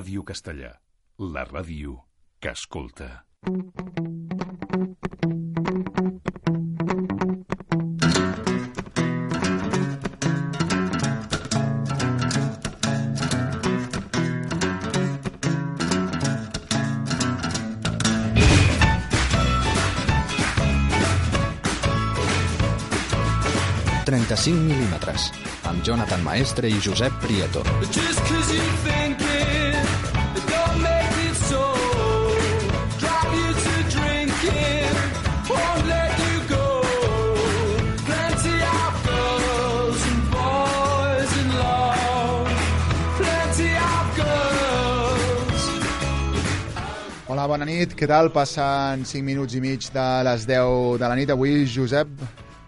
Ràdio Castellà, la ràdio que escolta. ...35 mil·límetres, amb Jonathan Maestre i Josep Prieto. Just bona nit. Què tal? Passen 5 minuts i mig de les 10 de la nit. Avui, Josep,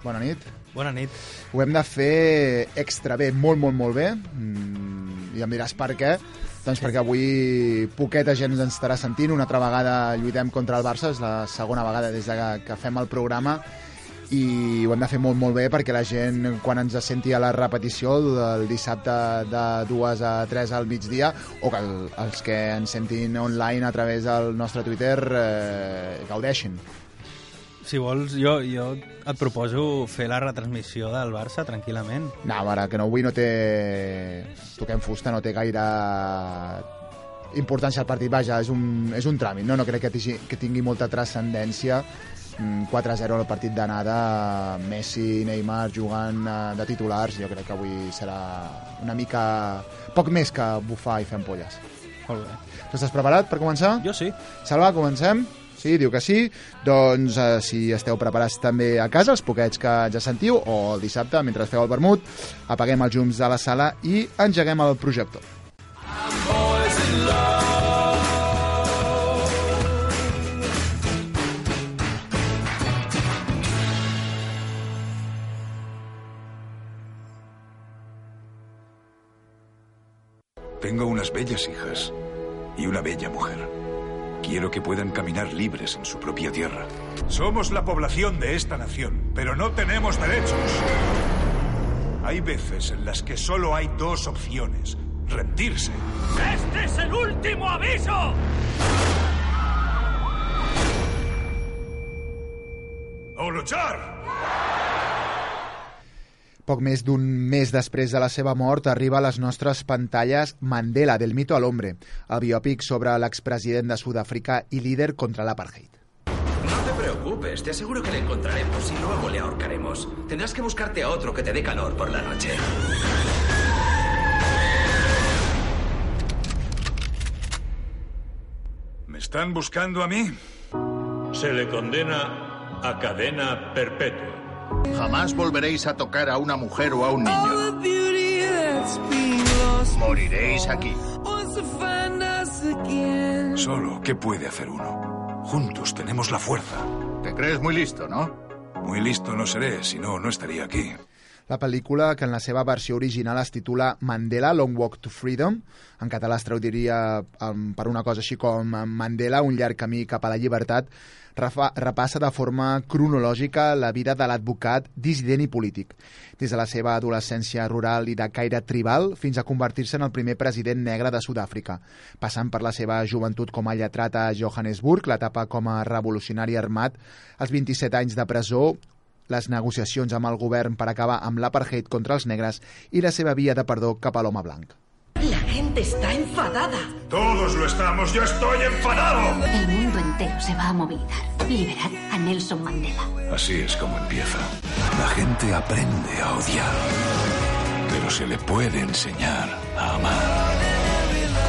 bona nit. Bona nit. Ho hem de fer extra bé, molt, molt, molt bé. Mm, I em diràs per què. Doncs perquè avui poqueta gent ens estarà sentint. Una altra vegada lluitem contra el Barça, és la segona vegada des de que, que fem el programa i ho hem de fer molt, molt bé perquè la gent, quan ens senti a la repetició del dissabte de 2 a 3 al migdia, o que el, els que ens sentin online a través del nostre Twitter eh, gaudeixin. Si vols, jo, jo et proposo fer la retransmissió del Barça tranquil·lament. No, mare, que no avui no té... Toquem fusta, no té gaire importància al partit. Vaja, és un, és un tràmit, no? No crec que tingui, que tingui molta transcendència. Mm, 4-0 al partit d'anada, Messi, Neymar jugant eh, de titulars, jo crec que avui serà una mica... poc més que bufar i fer ampolles. Molt bé. Tu estàs preparat per començar? Jo sí. Salva, comencem? Sí, diu que sí. Doncs eh, si esteu preparats també a casa, els poquets que ja sentiu, o el dissabte, mentre feu el vermut, apaguem els llums de la sala i engeguem el projector. Bellas hijas y una bella mujer. Quiero que puedan caminar libres en su propia tierra. Somos la población de esta nación, pero no tenemos derechos. Hay veces en las que solo hay dos opciones. Rendirse Este es el último aviso. o luchar. Poc més d'un mes després de la seva mort arriba a les nostres pantalles Mandela, del mito a l'hombre, el biòpic sobre l'expresident de Sud-àfrica i líder contra l'apartheid. No te preocupes, te aseguro que le encontraremos y luego le ahorcaremos. Tendrás que buscarte a otro que te dé calor por la noche. ¿Me están buscando a mí? Se le condena a cadena perpetua. Jamás volveréis a tocar a una mujer o a un niño. Moriréis aquí. Solo, ¿qué puede hacer uno? Juntos tenemos la fuerza. Te crees muy listo, ¿no? Muy listo no seré, si no, no estaría aquí. La pel·lícula, que en la seva versió original es titula Mandela, Long Walk to Freedom, en català es traduiria um, per una cosa així com Mandela, un llarg camí cap a la llibertat, repassa de forma cronològica la vida de l'advocat dissident i polític, des de la seva adolescència rural i de caire tribal fins a convertir-se en el primer president negre de Sud-àfrica, passant per la seva joventut com a lletrat a Johannesburg, l'etapa com a revolucionari armat, els 27 anys de presó, les negociacions amb el govern per acabar amb l'apartheid contra els negres i la seva via de perdó cap a l'home blanc. La gente está enfadada. Todos lo estamos, yo estoy enfadado. El mundo entero se va a movilizar. Liberad a Nelson Mandela. Así es como empieza. La gente aprende a odiar, pero se le puede enseñar a amar.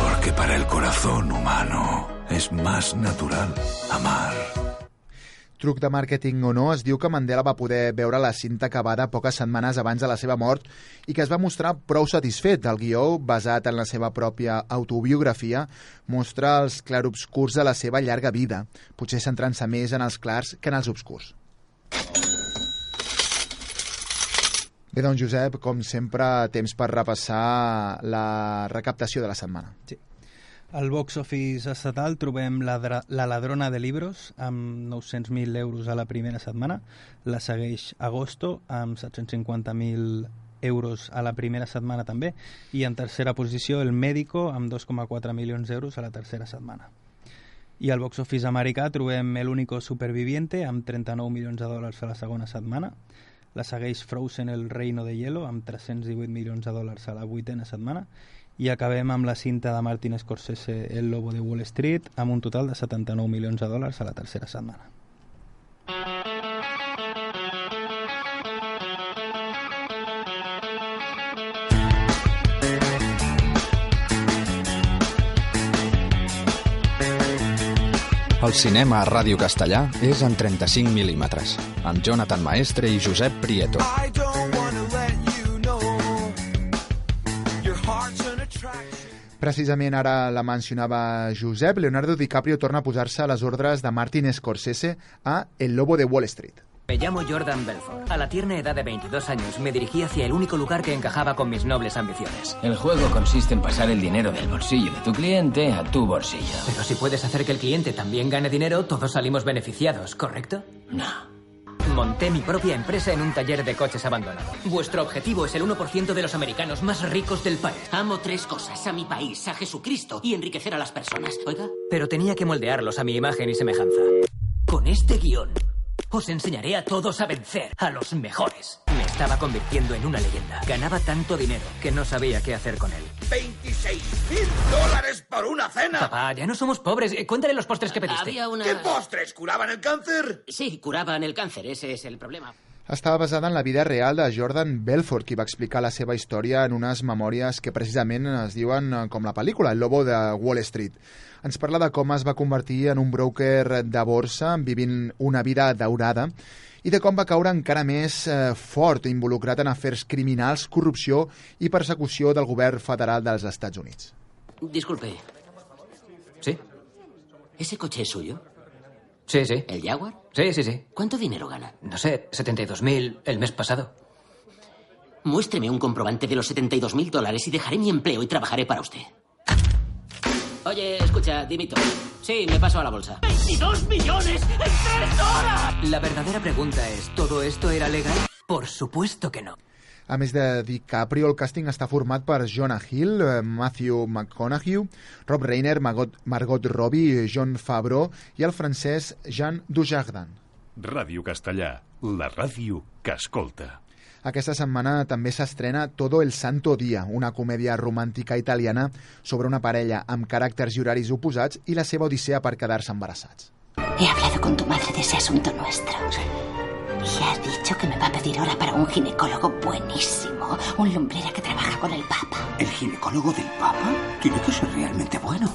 Porque para el corazón humano es más natural amar. Truc de màrqueting o no, es diu que Mandela va poder veure la cinta acabada poques setmanes abans de la seva mort i que es va mostrar prou satisfet. El guió, basat en la seva pròpia autobiografia, mostra els clarobscurs de la seva llarga vida, potser centrant-se més en els clars que en els obscurs. Bé, doncs, Josep, com sempre, temps per repassar la recaptació de la setmana. Sí. Al box office estatal trobem la, la Ladrona de Libros amb 900.000 euros a la primera setmana. La segueix Agosto amb 750.000 euros a la primera setmana també, i en tercera posició el Médico amb 2,4 milions d'euros a la tercera setmana. I al box office americà trobem El único superviviente amb 39 milions de dòlars a la segona setmana, la segueix Frozen el reino de hielo amb 318 milions de dòlars a la vuitena setmana i acabem amb la cinta de Martin Scorsese El lobo de Wall Street amb un total de 79 milions de dòlars a la tercera setmana. El cinema a Ràdio Castellà és en 35 mil·límetres, amb Jonathan Maestre i Josep Prieto. I don't Precisament ara la mencionava Josep, Leonardo DiCaprio torna a posar-se a les ordres de Martin Scorsese a El lobo de Wall Street. Me llamo Jordan Belfort. A la tierna edad de 22 años me dirigí hacia el único lugar que encajaba con mis nobles ambiciones. El juego consiste en pasar el dinero del bolsillo de tu cliente a tu bolsillo. Pero si puedes hacer que el cliente también gane dinero, todos salimos beneficiados, ¿correcto? No. Monté mi propia empresa en un taller de coches abandonado. Vuestro objetivo es el 1% de los americanos más ricos del país. Amo tres cosas, a mi país, a Jesucristo y enriquecer a las personas. Oiga, Pero tenía que moldearlos a mi imagen y semejanza. Con este guion, os enseñaré a todos a vencer, a los mejores. Me estaba convirtiendo en una leyenda. Ganaba tanto dinero que no sabía qué hacer con él. ¡26 mil dólares por una cena! Papá, ya no somos pobres. Eh, Cuéntale los postres que pediste. había una... ¿Qué postres? ¿Curaban el cáncer? Sí, curaban el cáncer, ese es el problema. Estava basada en la vida real de Jordan Belfort, qui va explicar la seva història en unes memòries que precisament es diuen eh, com la pel·lícula, El lobo de Wall Street. Ens parla de com es va convertir en un broker de borsa, vivint una vida daurada, i de com va caure encara més eh, fort, involucrat en afers criminals, corrupció i persecució del govern federal dels Estats Units. Disculpe. ¿Sí? ¿Ese coche es suyo? Sí, sí. ¿El Jaguar? Sí, sí, sí. ¿Cuánto dinero gana? No sé, 72.000 el mes pasado. Muéstreme un comprobante de los 72 mil dólares y dejaré mi empleo y trabajaré para usted. Oye, escucha, dimito. Sí, me paso a la bolsa. ¡22 millones en tres horas! La verdadera pregunta es, ¿todo esto era legal? Por supuesto que no. A més de DiCaprio, el càsting està format per Jonah Hill, eh, Matthew McConaughey, Rob Reiner, Margot, Margot Robbie, John Favreau i el francès Jean Dujardin. Ràdio Castellà, la ràdio que escolta. Aquesta setmana també s'estrena Todo el Santo Día, una comèdia romàntica italiana sobre una parella amb caràcters i horaris oposats i la seva odissea per quedar-se embarassats. He hablado con tu madre de ese asunto nuestro. Y ha dicho que me va a pedir hora para un ginecólogo buenísimo. Un lumbrera que trabaja con el Papa. ¿El ginecólogo del Papa? Tiene que ser realmente bueno.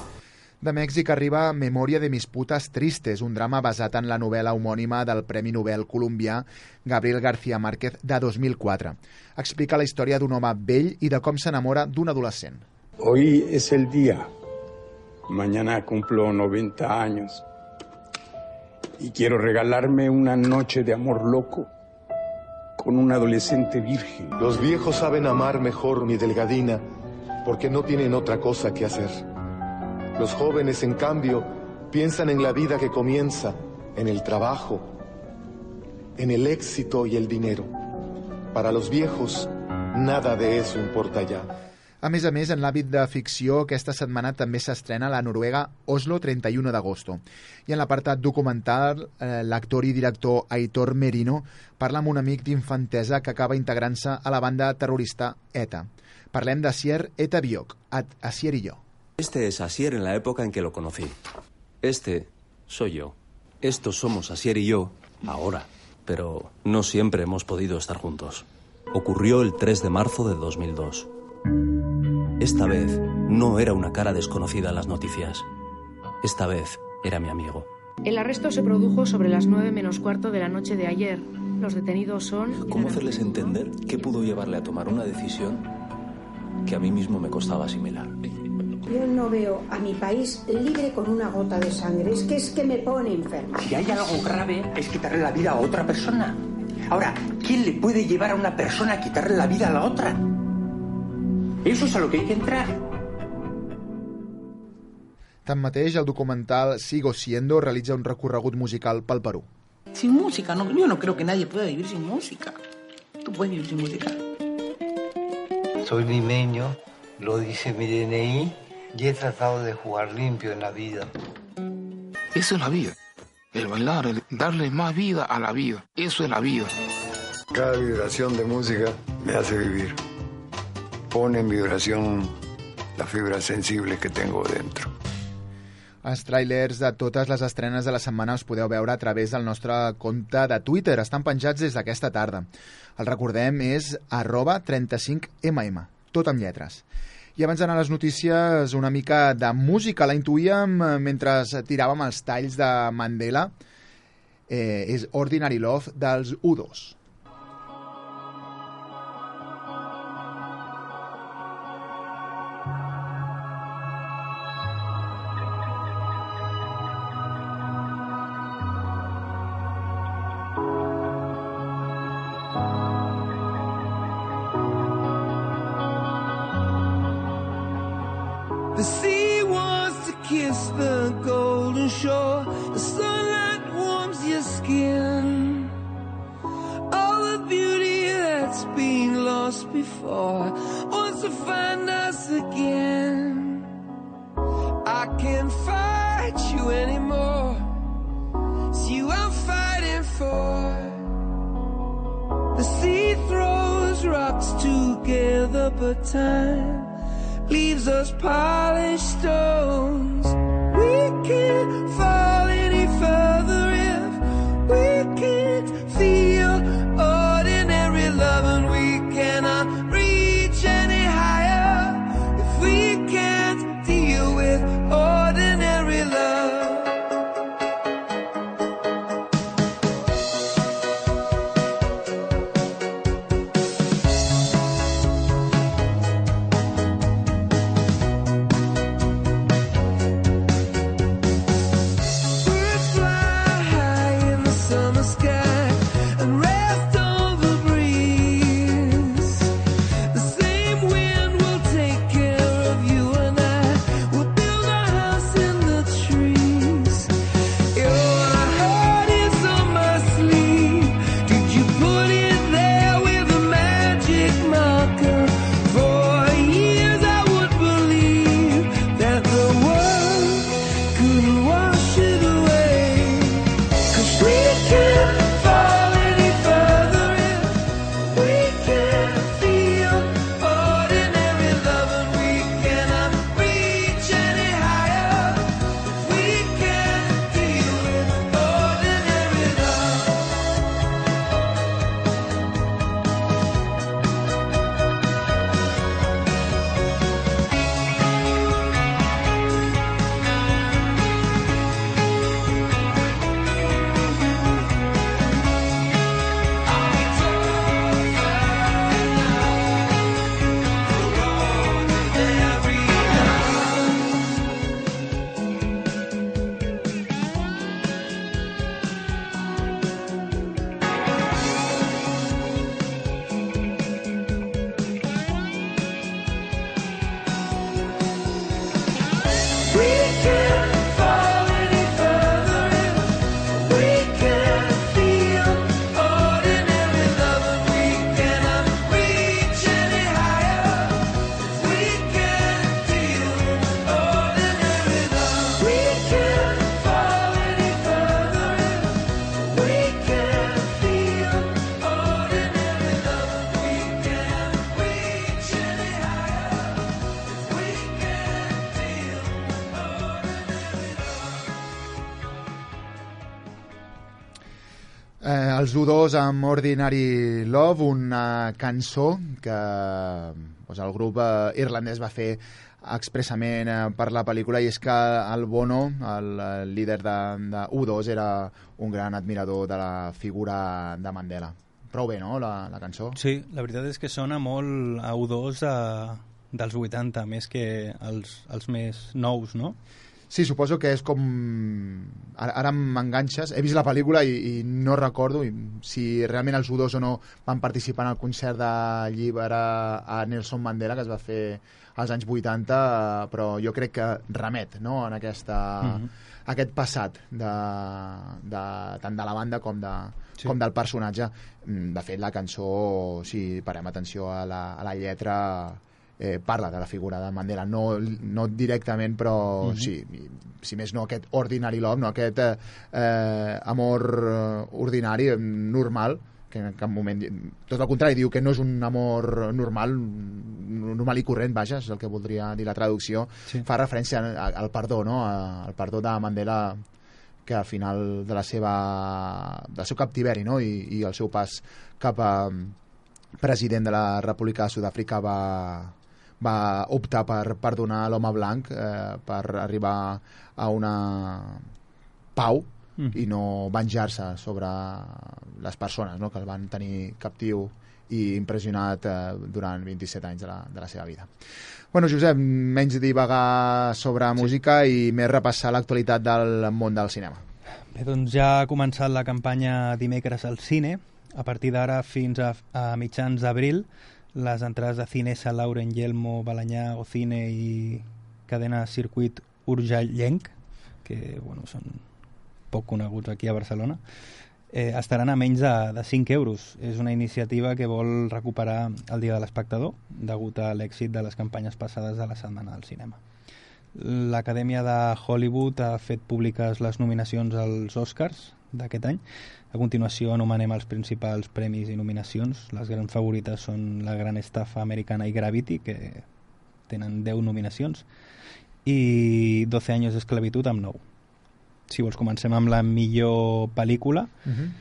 De Mèxic arriba Memòria de mis putas tristes, un drama basat en la novel·la homònima del Premi Nobel colombià Gabriel García Márquez de 2004. Explica la història d'un home vell i de com s'enamora d'un adolescent. Hoy es el día. Mañana cumplo 90 años. Y quiero regalarme una noche de amor loco con un adolescente virgen. Los viejos saben amar mejor, mi delgadina, porque no tienen otra cosa que hacer. Los jóvenes, en cambio, piensan en la vida que comienza, en el trabajo, en el éxito y el dinero. Para los viejos, nada de eso importa ya. A més a més, en l'àmbit de ficció, aquesta setmana també s'estrena la noruega Oslo 31 d'agosto. I en l'apartat documental, eh, l'actor i director Aitor Merino parla amb un amic d'infantesa que acaba integrant-se a la banda terrorista ETA. Parlem d'Asier Eta Biok, Asier i jo. Este es Asier en la época en que lo conocí. Este soy yo. Estos somos Asier y yo ahora. Pero no siempre hemos podido estar juntos. Ocurrió el 3 de marzo de 2002. Esta vez no era una cara desconocida en las noticias. Esta vez era mi amigo. El arresto se produjo sobre las 9 menos cuarto de la noche de ayer. Los detenidos son... ¿Cómo hacerles entender qué pudo llevarle a tomar una decisión que a mí mismo me costaba asimilar? Yo no veo a mi país libre con una gota de sangre. Es que es que me pone enferma. Si hay algo grave, es quitarle la vida a otra persona. Ahora, ¿quién le puede llevar a una persona a quitarle la vida a la otra? Eso es a lo que hay que entrar. Tanmateix, el documental Sigo Siendo realitza un recorregut musical pel Perú. Sin música, no, yo no creo que nadie pueda vivir sin música. Tú puedes vivir sin música. Soy limeño, lo dice mi DNI, y he tratado de jugar limpio en la vida. Eso es la vida. El bailar, el darle más vida a la vida. Eso es la vida. Cada vibración de música me hace vivir. Pone en vibración las fibras sensibles que tengo dentro. Els tràilers de totes les estrenes de la setmana els podeu veure a través del nostre compte de Twitter. Estan penjats des d'aquesta tarda. El recordem és arroba 35mm, tot amb lletres. I abans d'anar a les notícies, una mica de música. La intuïem eh, mentre tiràvem els talls de Mandela. Eh, és Ordinary Love dels U2. Els U2 amb Ordinary Love, una cançó que doncs, el grup eh, irlandès va fer expressament eh, per la pel·lícula i és que el Bono, el, el líder de, de U2, era un gran admirador de la figura de Mandela. Prou bé, no, la, la cançó? Sí, la veritat és que sona molt a U2 a, dels 80, més que els, els més nous, no? Sí, suposo que és com... Ara, ara m'enganxes. He vist la pel·lícula i, i no recordo si realment els U2 o no van participar en el concert de llibre a Nelson Mandela, que es va fer als anys 80, eh, però jo crec que remet no? en aquesta, Mhm. aquest passat de, de, tant de la banda com, de, sí. com del personatge. Mm, De fet, la cançó, si parem atenció a la, a la lletra, eh, parla de la figura de Mandela, no, no directament, però Mhm. sí, i, si més no aquest ordinary love, no? aquest eh, eh, amor eh, ordinari, normal, que en cap moment... Tot el contrari, diu que no és un amor normal, normal i corrent, vaja, és el que voldria dir la traducció, Sí. fa referència al, al perdó, no? Al perdó de Mandela que al final de la seva, del seu captiveri no? I, i el seu pas cap a president de la República de Sud-àfrica va, va optar per perdonar l'home blanc eh, per arribar a una pau Mm. i no venjar-se sobre les persones no? que el van tenir captiu i impressionat eh, durant 27 anys de la, de la seva vida. Bueno, Josep, menys divagar sobre música i més repassar l'actualitat del món del cinema. Bé, doncs ja ha començat la campanya dimecres al cine. A partir d'ara fins a, a mitjans d'abril, les entrades de Cinesa, Lauren, Yelmo, Balanyà, Ocine i cadena Circuit Urgellenc, que bueno, són poc coneguts aquí a Barcelona, eh, estaran a menys de, de 5 euros. És una iniciativa que vol recuperar el Dia de l'Espectador, degut a l'èxit de les campanyes passades de la Setmana del Cinema. L'Acadèmia de Hollywood ha fet públiques les nominacions als Oscars d'aquest any. A continuació anomenem els principals premis i nominacions. Les grans favorites són La gran estafa americana i Gravity, que tenen 10 nominacions, i 12 anys d'esclavitud amb 9. Si vols, comencem amb la millor pel·lícula, Mhm.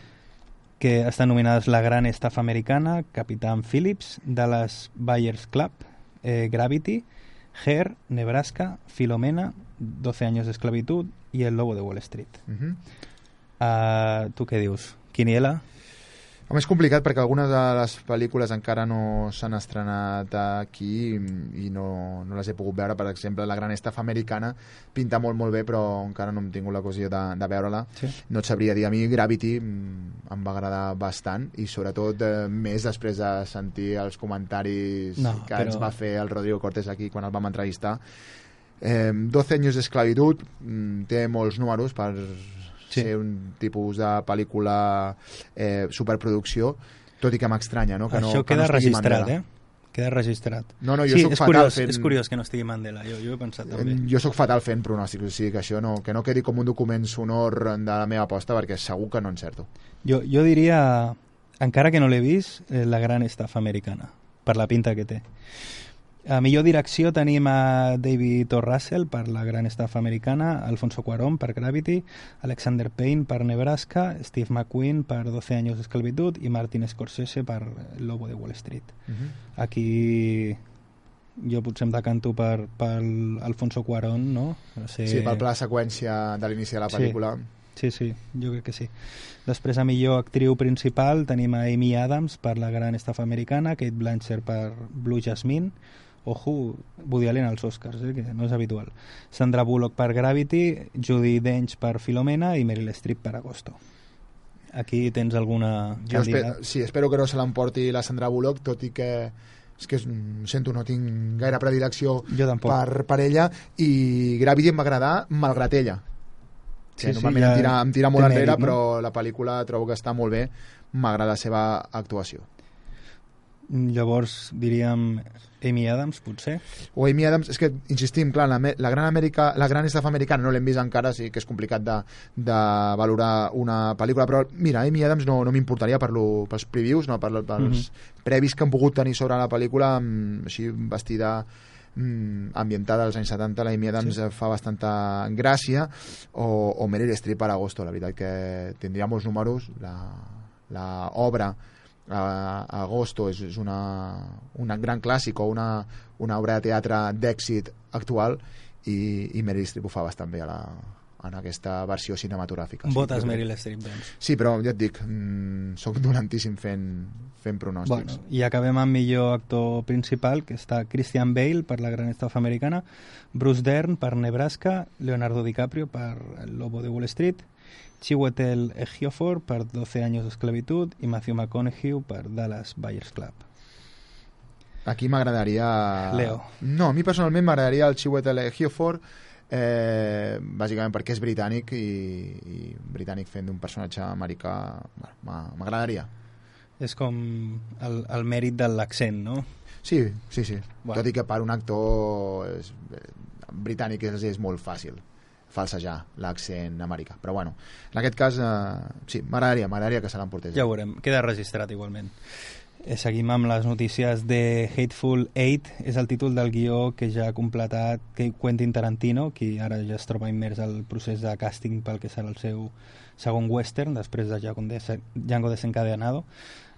que estan nominades La gran estafa americana, Capitán Phillips, Dallas Buyers Club, eh, Gravity, Hair, Nebraska, Filomena, 12 años de esclavitud i El lobo de Wall Street. Mhm. Uh, tu què dius? Quiniela? Home, és complicat perquè algunes de les pel·lícules encara no s'han estrenat aquí i i no, no les he pogut veure. Per exemple, La gran estafa americana pinta molt, molt bé, però encara no hem tingut l'ocasió de, de veure-la. Sí. No et sabria dir. A mi Gravity mm, em va agradar bastant i sobretot eh, més després de sentir els comentaris No, que però- ens va fer el Rodrigo Cortés aquí quan el vam entrevistar. Eh, 12 anys d'esclavitud mm, té molts números per Sí. ser un tipus de pel·lícula eh, superproducció, tot i que m'estranya, no? Que no, Això que queda no registrat, Mandela. eh? Queda registrat. No, no, jo sí, sóc és fatal curiós, fent- És curiós que no estigui Mandela, jo, jo he pensat també. Eh, Jo sóc fatal fent pronòstics, o sigui que això no, que no quedi com un document sonor de la meva aposta, perquè segur que no encerto. Jo, jo diria, encara que no l'he vist, eh, la gran estafa americana, per la pinta que té. A millor direcció tenim a David O. Russell per la gran estafa americana, Alfonso Cuarón per Gravity, Alexander Payne per Nebraska, Steve McQueen per 12 años de esclavitud i Martin Scorsese per lobo de Wall Street. Mhm. Aquí jo potser em decanto per, per Alfonso Cuarón, no? no sé... Sí, pel pla de seqüència de l'inici de la pel·lícula. Sí, sí, jo crec que sí. Després, a millor actriu principal, tenim a Amy Adams per La gran estafa americana, Kate Blanchett per Blue Jasmine, ojo, Woody Allen als Oscars, eh, que no és habitual. Sandra Bullock per Gravity, Judy Dench per Filomena i Meryl Streep per Agosto. Aquí tens alguna Jo candidata? sí, espero que no se l'emporti la Sandra Bullock, tot i que és que sento, no tinc gaire predilecció per, per ella i Gravity em va agradar malgrat ella Sí, que sí, normalment ja em, tira, em tira molt enrere mèrit, no? però la pel·lícula trobo que està molt bé m'agrada la seva actuació Llavors diríem Amy Adams, potser. o Amy Adams, és que insistim, clar, la, la gran Amèrica, la gran estafa americana no l'hem vist encara, sí que és complicat de, de valorar una pel·lícula, però mira, Amy Adams no, no m'importaria per lo, pels previews, no, per, pels previs que han pogut tenir sobre la pel·lícula, mm, així vestida mm, ambientada als anys 70, la Amy Adams Sí. fa bastanta gràcia, o, o Meryl Streep per agosto, la veritat que tindria molts números, la, la obra a, a Agosto és, és una, una gran clàssic o una, una obra de teatre d'èxit actual i, i Meryl Streep ho fa bastant bé a la, en aquesta versió cinematogràfica. Votes crec. Meryl Streep, doncs. Sí, però ja et dic, mm, soc dolentíssim fent, fent pronòstics. Bueno, I acabem amb millor actor principal, que està Christian Bale per La gran estafa americana, Bruce Dern per Nebraska, Leonardo DiCaprio per El lobo de Wall Street, Chiwetel Ejiofor per 12 años de esclavitud i Matthew McConaughey per Dallas Buyers Club. Aquí m'agradaria... Leo. No, a mi personalment m'agradaria el Chiwetel Ejiofor, eh, bàsicament perquè és britànic i, i britànic fent d'un personatge americà bueno, m'a- m'agradaria. És com el, el mèrit de l'accent, no? Sí, sí, sí. Bueno. Bueno. Tot i que per un actor és, eh, britànic és, és molt fàcil falsejar l'accent americà. Però bueno, en aquest cas, eh, sí, m'agradaria, m'agradaria que se l'emportés. Ja ho veurem, queda registrat igualment. Eh, seguim amb les notícies de Hateful Eight, és el títol del guió que ja ha completat que Quentin Tarantino, qui ara ja es troba immers al procés de càsting pel que serà el seu segon western, després de Django Desencadenado.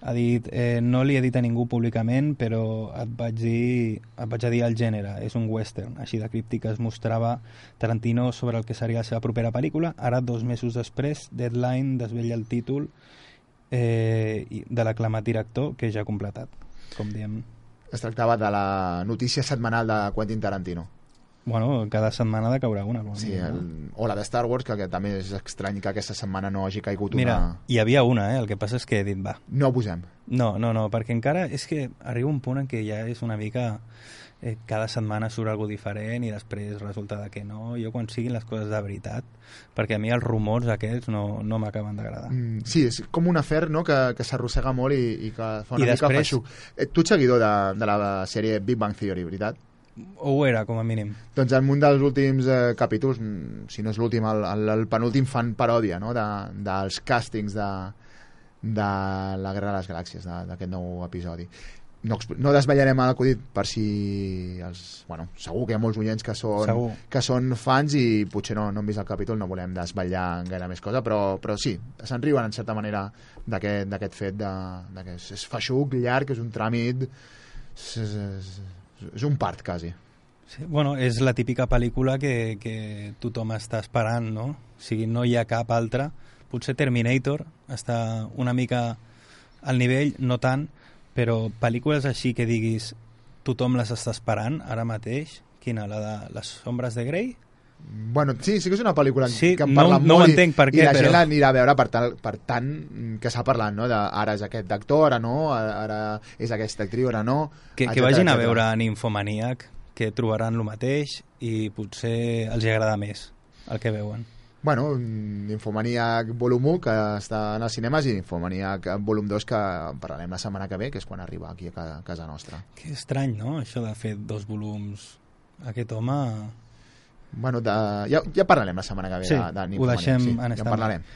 Ha dit, eh, no li he dit a ningú públicament, però et vaig dir, et vaig dir el gènere, és un western. Així de críptic es mostrava Tarantino sobre el que seria la seva propera pel·lícula. Ara, dos mesos després, Deadline desvella el títol eh, de l'aclamat director que ja ha completat, com diem. Es tractava de la notícia setmanal de Quentin Tarantino. Bueno, cada setmana ha de caure una. Sí, el, o la de Star Wars, que, que també és estrany que aquesta setmana no hagi caigut Mira, una... hi havia una, eh? el que passa és que he dit, va. No abusem. No, no, no, perquè encara és que arriba un punt en què ja és una mica... Eh, cada setmana surt algo diferent i després resulta de que no. Jo quan siguin les coses de veritat, perquè a mi els rumors aquests no, no m'acaben d'agradar. Mm, sí, és com un afer no? que, que s'arrossega molt i, i que fa una I mica després- feixuc. Eh, tu ets seguidor de, de la sèrie Big Bang Theory, veritat? O ho era, com a mínim. Doncs en un dels últims eh, capítols, mm, si no és l'últim, el, el, el penúltim fan paròdia no? de, dels càstings de, de la Guerra de les Galàxies, d'aquest nou episodi. No, no desvetllarem l'acudit per si els, bueno, segur que hi ha molts oients que són, Segur. que són fans i potser no, no han vist el capítol, no volem desvetllar gaire més cosa, però, però sí, se'n riuen en certa manera d'aquest d'aquest fet de, de que és, és feixuc, llarg, és un tràmit és, és, és, un part quasi Sí, bueno, és la típica pel·lícula que, que tothom està esperant, no? O sigui, no hi ha cap altra. Potser Terminator està una mica al nivell, no tant, però pel·lícules així que diguis tothom les està esperant ara mateix, quina, la de Les ombres de Grey? Bueno, sí, sí que és una pel·lícula Sí, que en no- parla no ho molt i- entenc per què, i la però- gent l'anirà a veure per, tal, per tant que s'ha parlat, no? De, ara és aquest actor, ara no, ara, és aquesta actriu, ara no... Que, que etcètera, vagin a etcètera. veure Ninfomaniac, que trobaran el mateix i potser els hi agrada més el que veuen. Bueno, Infomaniac volum 1, que està en els cinemes, i Infomaniac volum 2, que parlarem la setmana que ve, que és quan arriba aquí a a casa nostra. Que estrany, no?, això de fer dos volums. Aquest home... Bueno, de, ja, ja parlarem la setmana que ve Sí, de, de ho deixem sí, en ja en parlarem.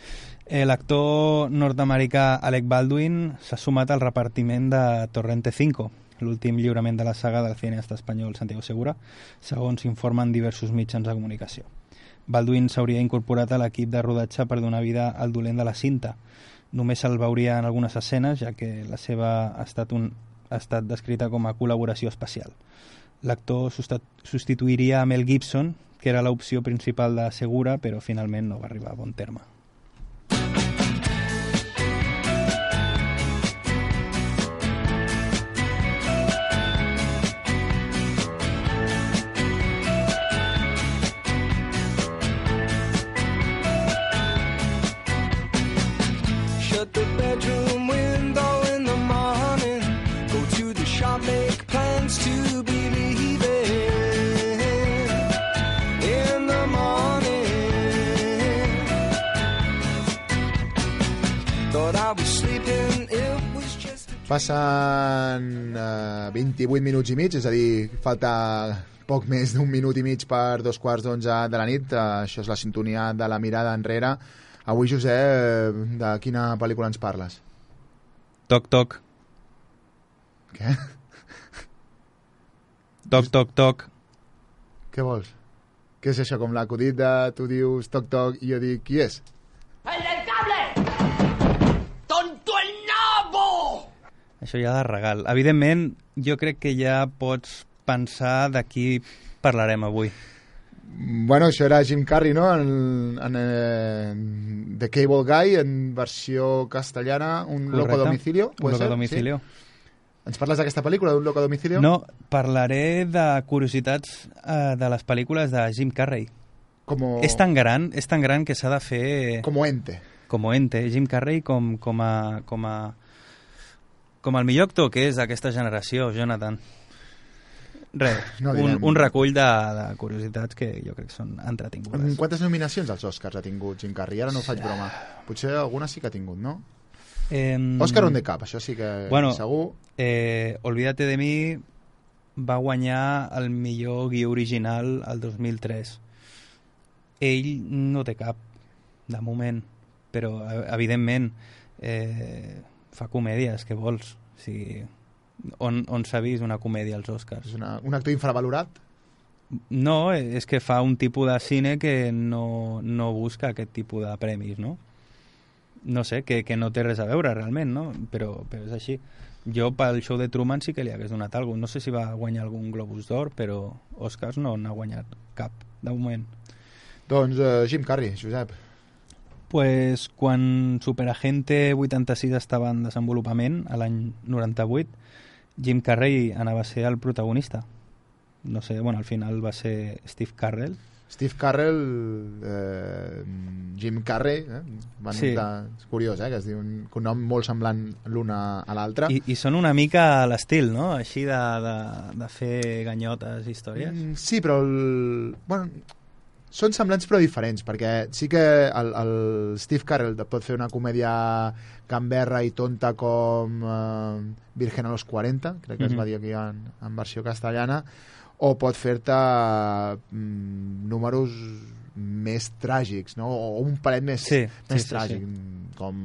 Eh, L'actor nord-americà Alec Baldwin s'ha sumat al repartiment de Torrente 5, l'últim lliurament de la saga del cineasta espanyol Santiago Segura, segons informen diversos mitjans de comunicació. Baldwin s'hauria incorporat a l'equip de rodatge per donar vida al dolent de la cinta. Només se'l veuria en algunes escenes, ja que la seva ha estat, un, ha estat descrita com a col·laboració especial. L'actor substituiria a Mel Gibson, que era l'opció principal de Segura, però finalment no va arribar a bon terme. Passen eh, 28 minuts i mig, és a dir, falta poc més d'un minut i mig per dos quarts d'onze de la nit. Eh, això és la sintonia de la mirada enrere. Avui, Josep, de quina pel·lícula ens parles? Toc, toc. Què? Toc, toc, toc. Què vols? Què és això, com l'acudit de tu dius toc toc i jo dic qui és? Això ja de regal. Evidentment, jo crec que ja pots pensar de qui parlarem avui. Bueno, això era Jim Carrey, no? En, en, eh, The Cable Guy, en versió castellana, Un loco Correcte. a domicilio. Un loco a domicilio. Sí? Ens parles d'aquesta pel·lícula, d'Un loco a domicilio? No, parlaré de curiositats eh, de les pel·lícules de Jim Carrey. Como... És tan gran, és tan gran que s'ha de fer... Como ente. Com ente. Jim Carrey com, com a... Com a com el millor actor que és d'aquesta generació, Jonathan. Res, No un, un recull de, de curiositats que jo crec que són entretingudes. En quantes nominacions als Oscars ha tingut Jim Carrey? Ara no faig broma. Potser alguna sí que ha tingut, no? Eh, Òscar on de cap, això sí que bueno, segur. Eh, Olvídate de mi va guanyar el millor guió original el 2003. Ell no té cap, de moment, però eh, evidentment eh, fa comèdies, què vols? O sigui, on, on s'ha vist una comèdia als Oscars? És una, un actor infravalorat? No, és que fa un tipus de cine que no, no busca aquest tipus de premis, no? No sé, que, que no té res a veure realment, no? Però, però és així. Jo pel show de Truman sí que li hagués donat alguna No sé si va guanyar algun Globus d'Or, però Oscars no n'ha guanyat cap, de moment. Doncs uh, Jim Carrey, Josep. Pues quan Superagente 86 estava en desenvolupament, a l'any 98, Jim Carrey anava a ser el protagonista. No sé, bueno, al final va ser Steve Carrell. Steve Carrell, eh, Jim Carrey, eh? Van Sí. optar- és curiós, eh? que es diu un cognom molt semblant l'un a, a l'altre. I, I són una mica a l'estil, no? Així de, de, de fer ganyotes, històries. Mm, Sí, però el... bueno, són semblants però diferents, perquè sí que el, el Steve Carell pot fer una comèdia gamberra i tonta com eh, Virgen a los 40, crec que es Mhm. va dir aquí en, en versió castellana, o pot fer-te mm, números més tràgics, no? o un palet més, Sí, més sí, sí, tràgic, com,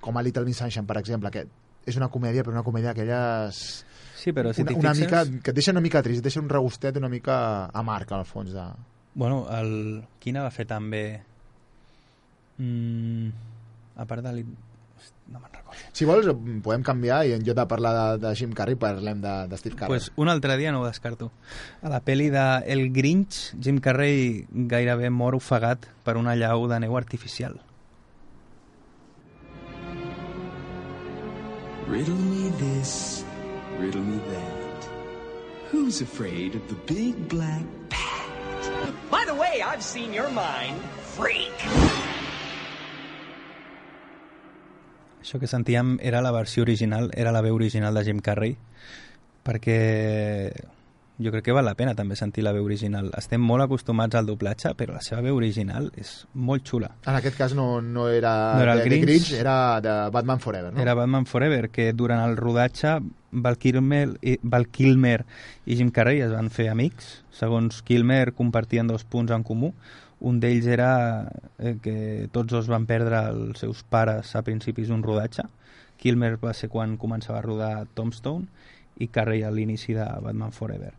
com a Little Miss Sunshine, per exemple, que és una comèdia, però una comèdia d'aquelles... Sí, però si una, una fixes- mica, que et deixa una mica trist, et deixa un regustet una mica amarg, al fons. De... Bueno, el... quina va fer també... Mm, a part de... No me'n recordo. Si vols, podem canviar i en lloc de parlar de, de Jim Carrey parlem de, de Steve Carell. Pues un altre dia no ho descarto. A la pel·li de El Grinch, Jim Carrey gairebé mor ofegat per una llau de neu artificial. Riddle me this, riddle me that. Who's afraid of the big black By the way, I've seen your mind. Freak! Això que sentíem era la versió original, era la veu original de Jim Carrey, perquè jo crec que val la pena també sentir la veu original. Estem molt acostumats al doblatge, però la seva veu original és molt xula. En aquest cas no, no era, No era el de, de Grinch. Grinch, era de Batman Forever, no? Era Batman Forever, que durant el rodatge Val Kilmer, i, Val Kilmer i Jim Carrey es van fer amics. Segons Kilmer, compartien dos punts en comú. Un d'ells era eh, que tots dos van perdre els seus pares a principis d'un rodatge. Kilmer va ser quan començava a rodar Tombstone i Carrey a l'inici de Batman Forever.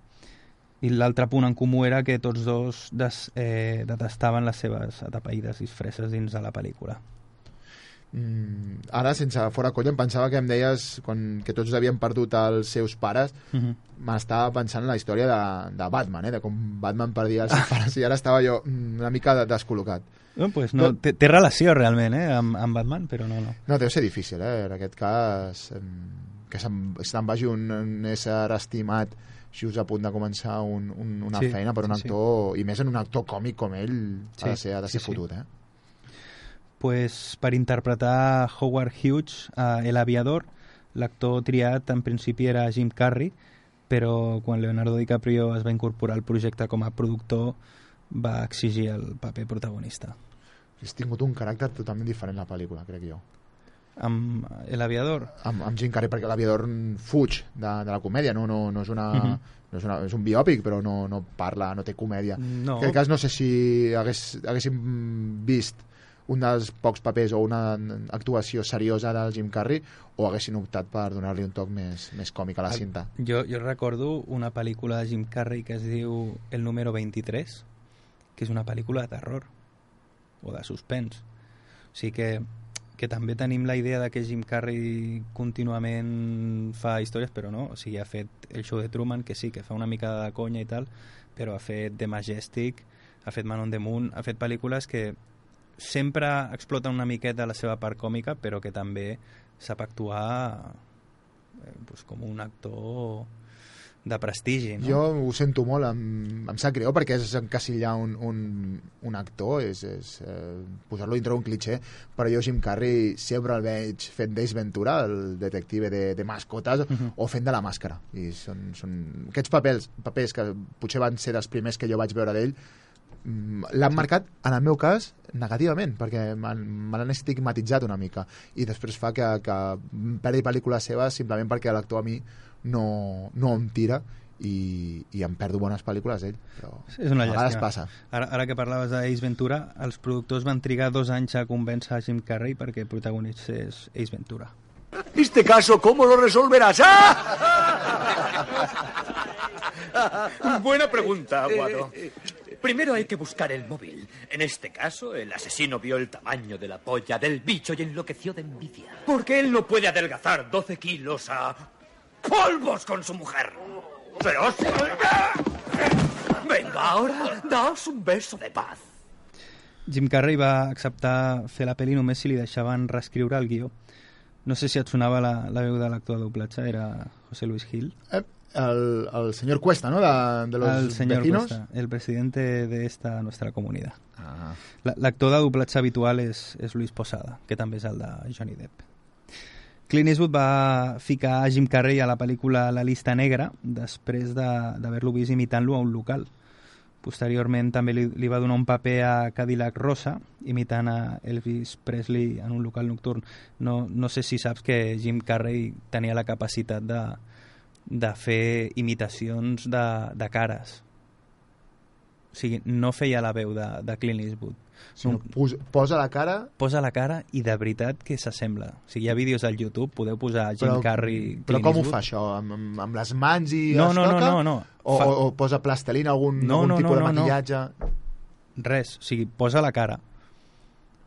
I l'altre punt en comú era que tots dos des, eh, detestaven les seves atapeïdes disfresses dins de la pel·lícula. Mm, ara, sense fora colla, em pensava que em deies quan, que tots havien perdut els seus pares. Mhm. M'estava pensant en la història de, de Batman, eh? de com Batman perdia els seus pares, i ara estava jo mm, una mica de- descol·locat. No, pues no, té, té relació realment eh, amb, amb Batman, però no, no. No, deu ser difícil, eh? En aquest cas, que se'n se'n vagi un, un ésser estimat just a punt de començar un, un, una Sí, feina per un sí, sí. actor, i més en un actor còmic com ell, Sí, ha de ser, ha de ser sí, sí. fotut, eh? Pues per interpretar Howard Hughes a El Aviador, l'actor triat en principi era Jim Carrey, però quan Leonardo DiCaprio es va incorporar al projecte com a productor va exigir el paper protagonista. Has tingut un caràcter totalment diferent la pel·lícula, crec jo. Amb El Aviador? Amb, amb Jim Carrey, perquè l'aviador fuig de, de la comèdia, no, no, no, és una, Mhm. no és, una, és un biòpic, però no, no parla, no té comèdia. No. En aquest cas no sé si hagués, haguéssim vist un dels pocs papers o una actuació seriosa del Jim Carrey o haguessin optat per donar-li un toc més, més còmic a la cinta. Jo, jo recordo una pel·lícula de Jim Carrey que es diu El número 23, que és una pel·lícula de terror o de suspens. O sigui que, que també tenim la idea de que Jim Carrey contínuament fa històries, però no. O sigui, ha fet el show de Truman, que sí, que fa una mica de conya i tal, però ha fet The Majestic, ha fet Man on the Moon, ha fet pel·lícules que sempre exploten una miqueta la seva part còmica, però que també sap actuar eh, pues, com un actor de prestigi. No? Jo ho sento molt, em, em sap greu perquè és encasillar un, un, un actor, és, és eh, posar-lo dintre un cliché, però jo Jim Carrey sempre el veig fent d'Ace Ventura, el detective de, de mascotes, uh -huh. o fent de la màscara. I són, són aquests papers, papers que potser van ser dels primers que jo vaig veure d'ell, l'han marcat, en el meu cas, negativament, perquè m'han- me l'han estigmatitzat una mica i després fa que, que perdi pel·lícules seves simplement perquè l'actor a mi no, no em tira i, i em perdo bones pel·lícules d'ell però És una a vegades llàstima. passa Ara, ara que parlaves d'Ace Ventura, els productors van trigar dos anys a convèncer a Jim Carrey perquè protagonitzés Ace Ventura. Este caso, ¿cómo lo resolverás? ¡Ah! Buena pregunta, Aguado. Primero hay que buscar el móvil. En este caso, el asesino vio el tamaño de la polla del bicho y enloqueció de envidia. Porque él no puede adelgazar 12 kilos a polvos con su mujer. Pero... Venga, ahora, daos un beso de paz. Jim Carrey va acceptar fer la pel·li només si li deixaven reescriure el guió. No sé si et sonava la, la veu de l'actor de doblatge, era José Luis Gil. eh, el, el senyor Cuesta, no? De, de los el señor vecinos Cuesta, el presidente de esta nuestra comunidad. Ah. La- L'actor de doblatge habitual és, és Luis Posada, que també és el de Johnny Depp. Clint Eastwood va ficar a Jim Carrey a la pel·lícula La llista negra després de- d'haver-lo vist imitant-lo a un local. Posteriorment també li, li va donar un paper a Cadillac Rosa, imitant a Elvis Presley en un local nocturn. No, no sé si saps que Jim Carrey tenia la capacitat de, de fer imitacions de, de cares. O sigui, no feia la veu de, de Clint Eastwood. sinó pos, posa la cara Posa la cara i de veritat que s'assembla. O sigui, hi ha vídeos al YouTube, podeu posar Jim però, Carrey... però Clint com ho Eastwood. fa això? Amb, amb, amb les mans i No, es no, no, toca? no, no. O, Fa- o, o posa plastelina, algun, No, algun no, tipus no, de no, no. maquillatge Res, o sigui, posa la cara.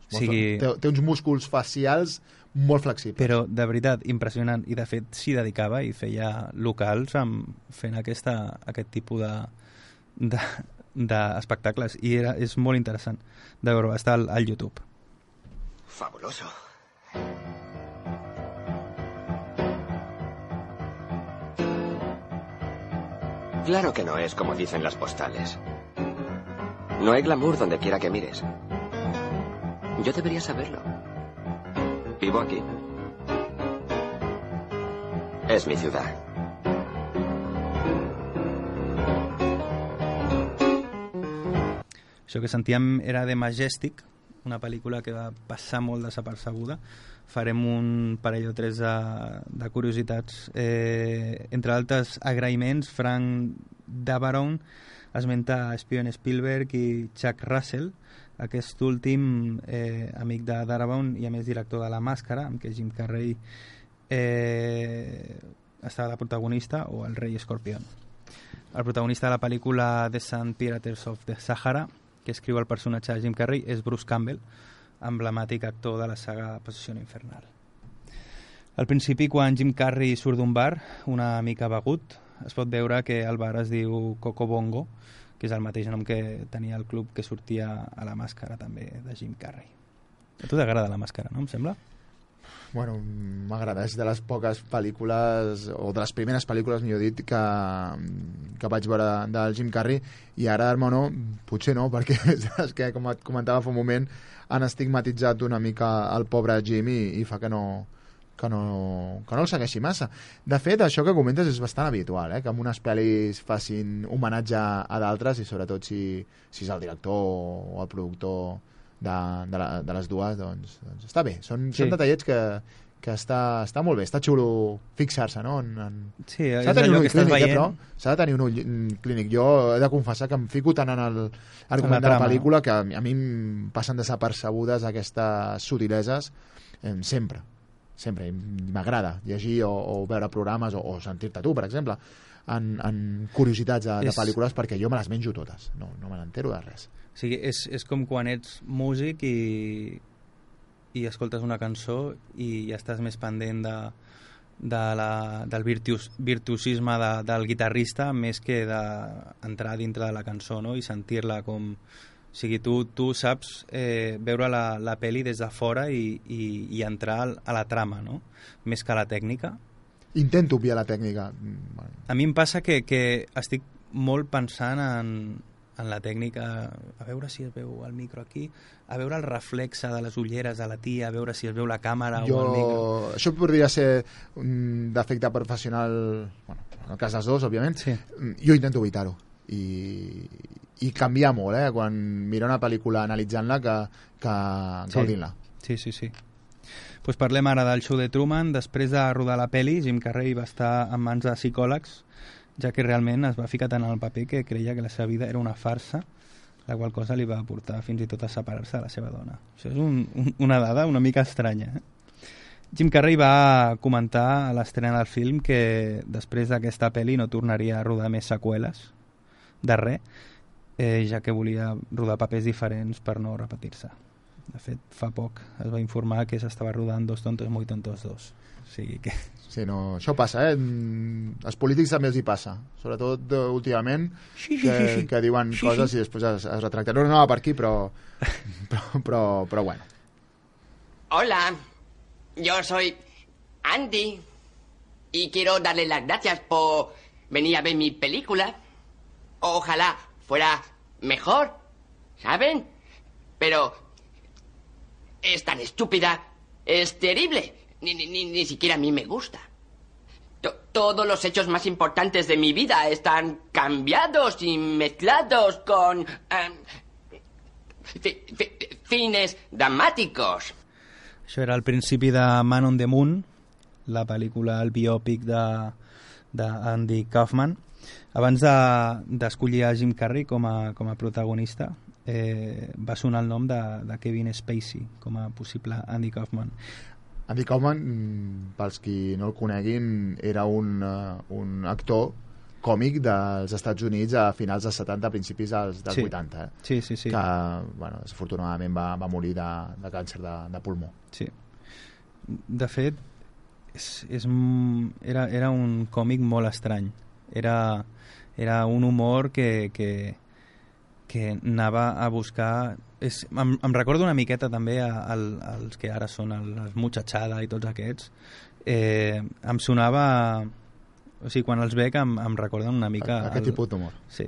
O sigui, té, té uns músculs facials molt flexibles però de veritat, impressionant. I de fet s'hi dedicava i feia locals amb, fent aquesta, aquest tipus de de- d'espectacles i era, és molt interessant de veure, està al, al YouTube Fabuloso. Claro que no es como dicen las postales. No hay glamour donde quiera que mires. Yo debería saberlo. Vivo aquí. Es mi ciudad. Això que sentíem era de Majestic, una pel·lícula que va passar molt desapercebuda. Farem un parell o tres de, de curiositats. Eh, entre altres agraïments, Frank Davaron esmenta Steven Spielberg i Chuck Russell, aquest últim eh, amic de Darabont i a més director de La Màscara, amb què Jim Carrey eh, estava de protagonista, o el rei escorpión. El protagonista de la pel·lícula The Sun Pirates of the Sahara, que escriu el personatge de Jim Carrey, és Bruce Campbell, emblemàtic actor de la saga Possessió Infernal. Al principi, quan Jim Carrey surt d'un bar, una mica begut, es pot veure que el bar es diu Coco Bongo, que és el mateix nom que tenia el club que sortia a la màscara també de Jim Carrey. A tu t'agrada la màscara, no? Em sembla? Bueno, m'agrada, és de les poques pel·lícules, o de les primeres pel·lícules, millor dit, que, que vaig veure del Jim Carrey, i ara, hermano, potser no, perquè és que, com et comentava fa un moment, han estigmatitzat una mica el pobre Jim i, i fa que no, que no, que no el segueixi massa. De fet, això que comentes és bastant habitual, eh? que en unes pel·lis facin homenatge a d'altres i sobretot si, si és el director o el productor de, de, la, de les dues, doncs, doncs està bé. Són, Sí. són detallets que, que està, està molt bé, està xulo fixar-se, no? En, en... Sí, S'ha de tenir un ull clínic, eh, però s'ha de tenir un ull mm, clínic. Jo he de confessar que em fico tant en el argument de la pel·lícula que a mi, a mi em passen desapercebudes aquestes subtileses eh, sempre sempre, m'agrada llegir o, o veure programes o, o sentir-te tu, per exemple en, en curiositats de, de pel·lícules perquè jo me les menjo totes, no, no me n'entero de res O sigui, és, és com quan ets músic i, i escoltes una cançó i ja estàs més pendent de de la, del virtuos, virtuosisme de, del guitarrista més que d'entrar dintre de la cançó no? i sentir-la com... O sigui, tu, tu saps eh, veure la, la peli des de fora i, i, i entrar a la trama, no? Més que a la tècnica. Intento obviar la tècnica. A mi em passa que, que estic molt pensant en, en la tècnica, a veure si es veu el micro aquí, a veure el reflexe de les ulleres de la tia, a veure si es veu la càmera o el micro. jo... Això podria ser un defecte professional, bueno, en el cas dels dos, òbviament. Sí. Jo intento evitar-ho. I, I canviar molt, eh? Quan miro una pel·lícula analitzant-la que, que Sí. gaudint-la. Sí, sí, sí. Pues parlem ara del show de Truman. Després de rodar la peli, Jim Carrey va estar en mans de psicòlegs, ja que realment es va ficar tant en el paper que creia que la seva vida era una farsa, la qual cosa li va portar fins i tot a separar-se de la seva dona. Això és un, un, una dada una mica estranya. Eh? Jim Carrey va comentar a l'estrena del film que després d'aquesta pel·li no tornaria a rodar més seqüeles de res, eh, ja que volia rodar papers diferents per no repetir-se. De fet, fa poc es va informar que s'estava rodant Dos tontos muy tontos dos. O sigui que... Sí, no, això passa, eh? Mm, Als polítics també els hi passa, sobretot eh, últimament, Sí, sí, que, sí, sí. que diuen Sí, coses sí. i després es, es retracten. No, no anava per aquí, però, però, però, però bueno. Hola, yo soy Andy y quiero darle las gracias por venir a ver mi película. Ojalá fuera mejor, ¿saben? Pero es tan estúpida, es terrible. Ni, ni, ni, siquiera a mí me gusta. To- todos los hechos más importantes de mi vida están cambiados y mezclados con fi- fines dramáticos. Això era el principi de Man on the Moon, la pel·lícula, el biòpic de d'Andy Kaufman. Abans de- d'escollir de, a Jim Carrey com a, com a protagonista, eh, va sonar el nom de, de Kevin Spacey com a possible Andy Kaufman. Andy Kaufman, mm, pels qui no el coneguin, era un, uh, un actor còmic dels Estats Units a finals dels 70, principis dels, dels Sí. 80, eh? Sí, sí, sí. que bueno, desafortunadament va, va morir de, de càncer de, de pulmó. Sí. De fet, és, és, era, era un còmic molt estrany. Era, era un humor que, que, que anava a buscar... És, em, em recordo una miqueta també a, al, als que ara són el, els Muchachada i tots aquests. Eh, em sonava... O sigui, quan els veig em, em recorden una mica... Aquest tipus d'humor. Sí.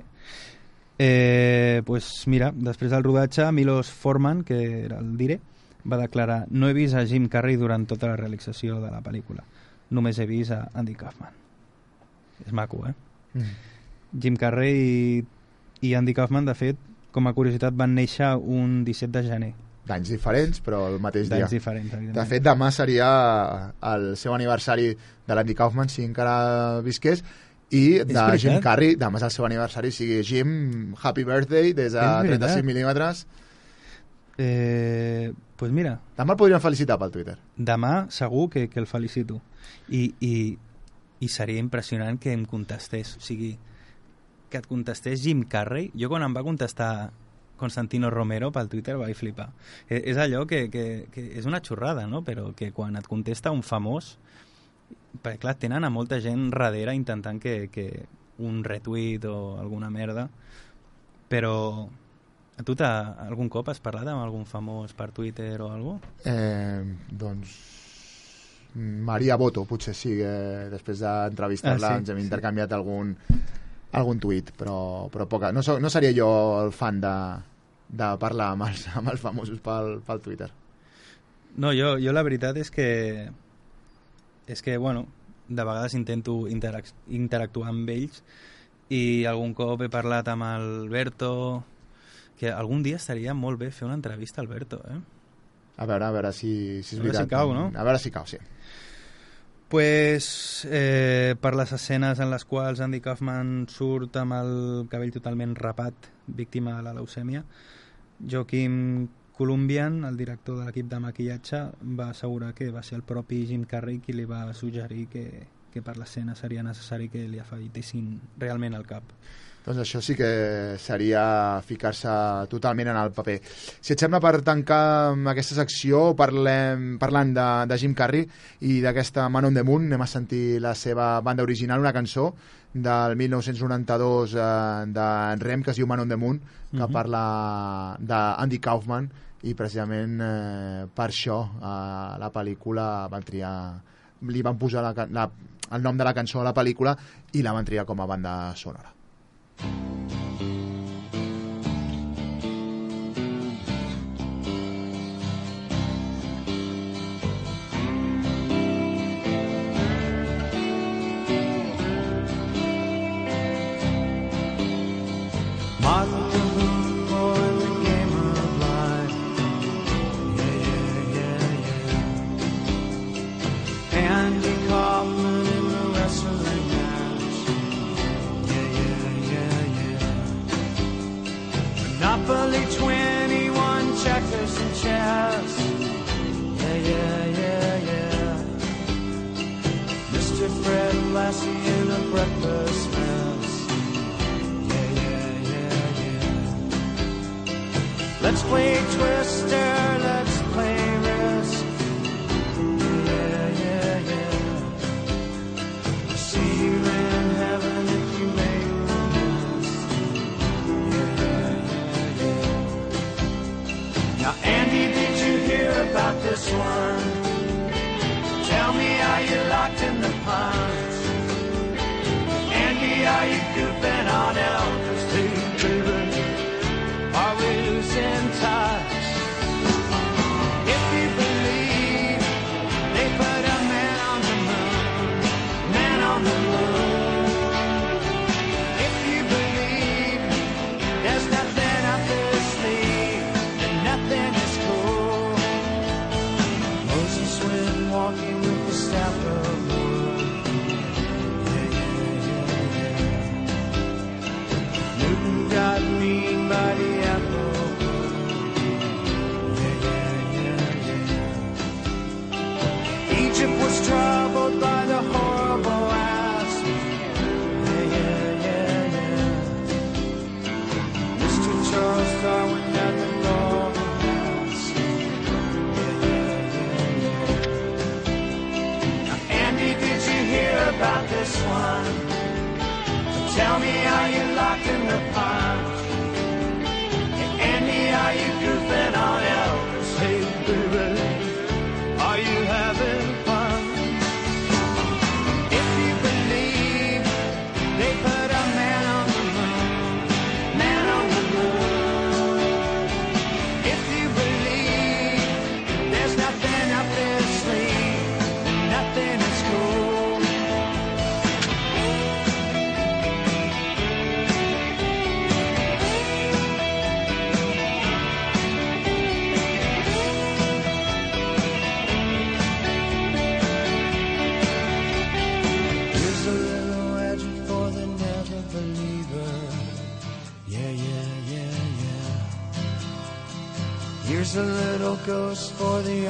Eh, pues mira, després del rodatge, Milos Forman, que era el dire, va declarar no he vist a Jim Carrey durant tota la realització de la pel·lícula. Només he vist a Andy Kaufman. És maco, eh? Mm. Jim Carrey i, i Andy Kaufman, de fet, com a curiositat, van néixer un 17 de gener. D'anys diferents, però el mateix dia. D'anys diferents, evidentment. De fet, demà seria el seu aniversari de l'Andy Kaufman, si encara visqués, i de. Jim Carrey, demà és el seu aniversari, o sigui, Jim, happy birthday, des de És veritat. 35 mil·límetres. Eh, pues mira... Demà el podríem felicitar pel Twitter. Demà segur que, que el felicito. I, i, I seria impressionant que em contestés. O sigui, que et contestés Jim Carrey. Jo quan em va contestar Constantino Romero pel Twitter vaig flipar. És, és allò que, que, que és una xorrada, no? Però que quan et contesta un famós perquè clar, tenen a molta gent darrere intentant que, que un retweet o alguna merda però a tu algun cop has parlat amb algun famós per Twitter o alguna Eh, doncs Maria Boto, potser sí, que després d'entrevistar-la Ah, sí, ens hem sí. intercanviat algun, algun tuit, però, però poca. No, so, no seria jo el fan de, de parlar amb els, amb els famosos pel, pel Twitter. No, jo, jo la veritat és que és que, bueno, de vegades intento interac interactuar amb ells i algun cop he parlat amb Alberto que algun dia estaria molt bé fer una entrevista a Alberto, eh? A veure, a veure si, si és A veure veritat. si cau, no? A veure si cau, sí. Pues eh, per les escenes en les quals Andy Kaufman surt amb el cabell totalment rapat, víctima de la leucèmia, Joaquim Columbian, el director de l'equip de maquillatge, va assegurar que va ser el propi Jim Carrey qui li va suggerir que, que per l'escena seria necessari que li afeitessin realment el cap doncs això sí que seria ficar-se totalment en el paper. Si et sembla, per tancar aquesta secció, parlem, parlant de, de Jim Carrey i d'aquesta Man on the Moon, anem a sentir la seva banda original, una cançó del 1992 eh, d'en Rem, que es diu Man on the Moon, que mm -hmm. parla d'Andy Kaufman, i precisament eh, per això eh, la pel·lícula van triar li van posar la, la, el nom de la cançó a la pel·lícula i la van triar com a banda sonora Thank you.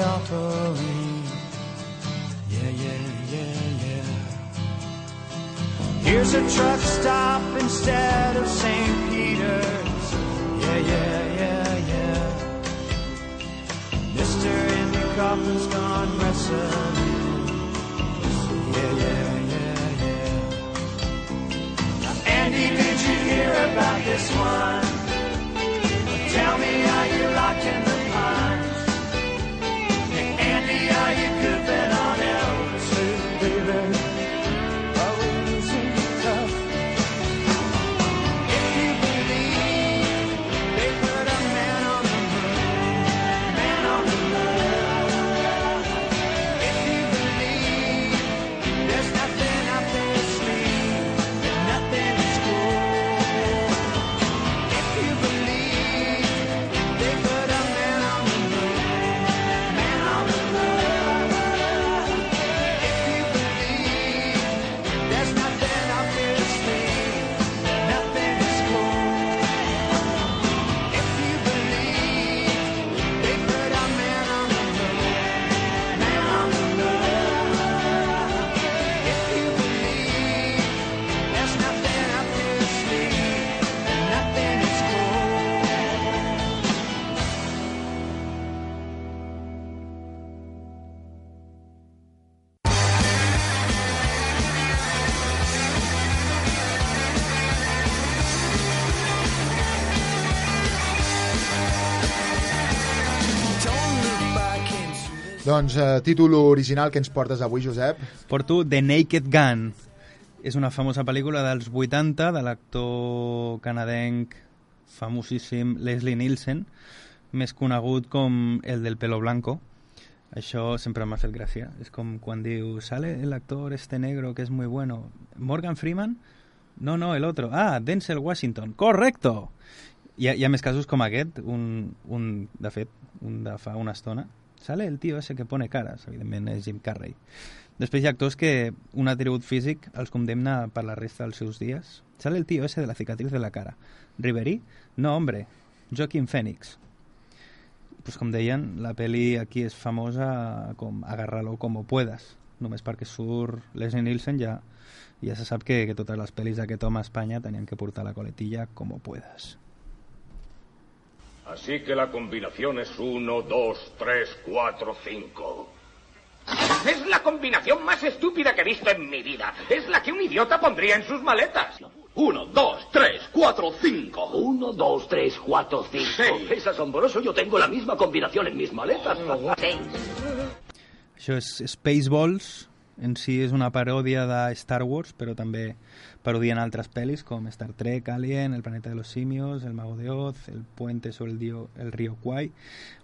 offering. Doncs eh, títol original que ens portes avui, Josep. Porto The Naked Gun. És una famosa pel·lícula dels 80 de l'actor canadenc famosíssim Leslie Nielsen, més conegut com el del pelo blanco. Això sempre m'ha fet gràcia. És com quan diu, sale el actor este negro que es muy bueno. Morgan Freeman? No, no, el otro. Ah, Denzel Washington. Correcto! Hi ha, hi ha més casos com aquest, un, un, de fet, un de fa una estona. Sale el tío ese que pone caras, evidentment és Jim Carrey. Després hi ha actors que un atribut físic els condemna per la resta dels seus dies. Sale el tío ese de la cicatriz de la cara. Riverí? No, hombre. Joaquin Phoenix. Pues com deien, la peli aquí és famosa com Agárralo como puedas. Només perquè surt Leslie Nielsen ja, ja se sap que, que totes les pel·lis d'aquest home a Espanya tenien que portar la coletilla como puedas. Así que la combinación es 1, 2, 3, 4, 5. Es la combinación más estúpida que he visto en mi vida. Es la que un idiota pondría en sus maletas. 1, 2, 3, 4, 5. 1, 2, 3, 4, 5. Es asombroso, yo tengo la misma combinación en mis maletas. Això és Spaceballs, en si és una paròdia de Star Wars, però també parodien altres pel·lis com Star Trek, Alien, El planeta de los simios, El mago de Oz, El puente sobre el, dio, el río Kwai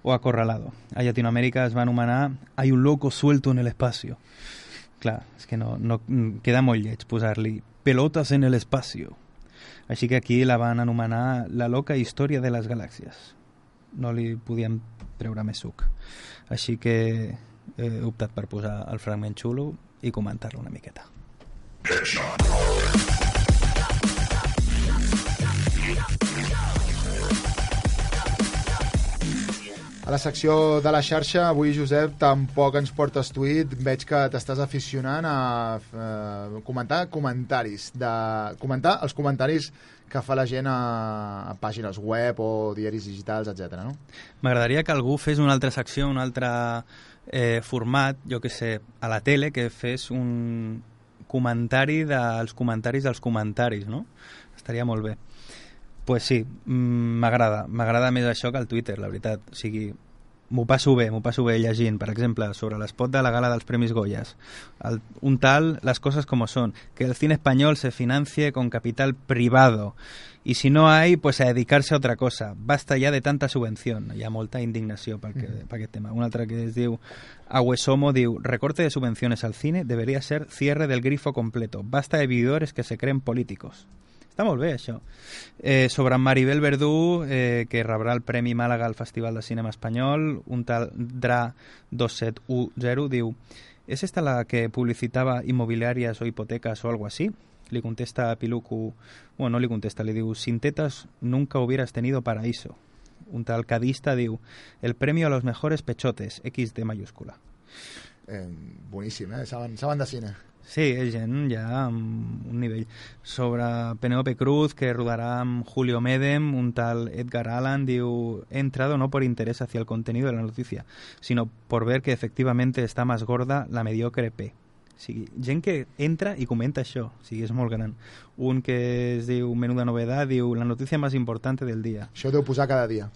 o Acorralado. A Llatinoamèrica es va anomenar Hay un loco suelto en el espacio. Clar, és que no, no queda molt lleig posar-li Pelotas en el espacio. Així que aquí la van anomenar La loca història de les galàxies. No li podíem treure més suc. Així que he optat per posar el fragment xulo i comentar-lo una miqueta. A la secció de la xarxa, avui, Josep, tampoc ens portes tuit. Veig que t'estàs aficionant a eh, comentar comentaris, de comentar els comentaris que fa la gent a, a pàgines web o diaris digitals, etc. no? M'agradaria que algú fes una altra secció, un altre eh, format, jo que sé, a la tele, que fes un comentari dels comentaris dels comentaris, no? Estaria molt bé. pues sí, mm, m'agrada. M'agrada més això que el Twitter, la veritat. O sigui, m'ho passo bé, m'ho passo bé llegint, per exemple, sobre l'espot de la gala dels Premis Goyas. El, un tal, las cosas como son, que el cine español se financie con capital privado. Y si no hay, pues a dedicarse a otra cosa. Basta ya de tanta subvención. Hi ha molta indignació per, que, Mhm. per aquest tema. Un altre que es diu Aguesomo diu recorte de subvenciones al cine debería ser cierre del grifo completo. Basta de vividores que se creen políticos. Està molt bé, això. Eh, sobre Maribel Verdú, eh, que rebrà el Premi Màlaga al Festival de Cinema Espanyol, un tal Dra 2710 diu ¿Es esta la que publicitaba inmobiliarias o hipotecas o algo así? Le contesta a Pilucu, bueno, no le contesta, le diu, sin tetas nunca hubieras tenido paraíso. Un tal cadista diu, el premio a los mejores pechotes, XD mayúscula. Eh, boníssim, eh? Saben, saben de cine. Sí, és gent ja amb un nivell. Sobre Penélope Cruz, que rodarà amb Julio Medem, un tal Edgar Allan diu he entrado no por interés hacia el contenido de la noticia, sino por ver que efectivamente está más gorda la mediocre P. O sigui, gent que entra i comenta això, o sigui, és molt gran. Un que es diu Menuda Novedad diu la notícia més important del dia. Això ho deu posar cada dia.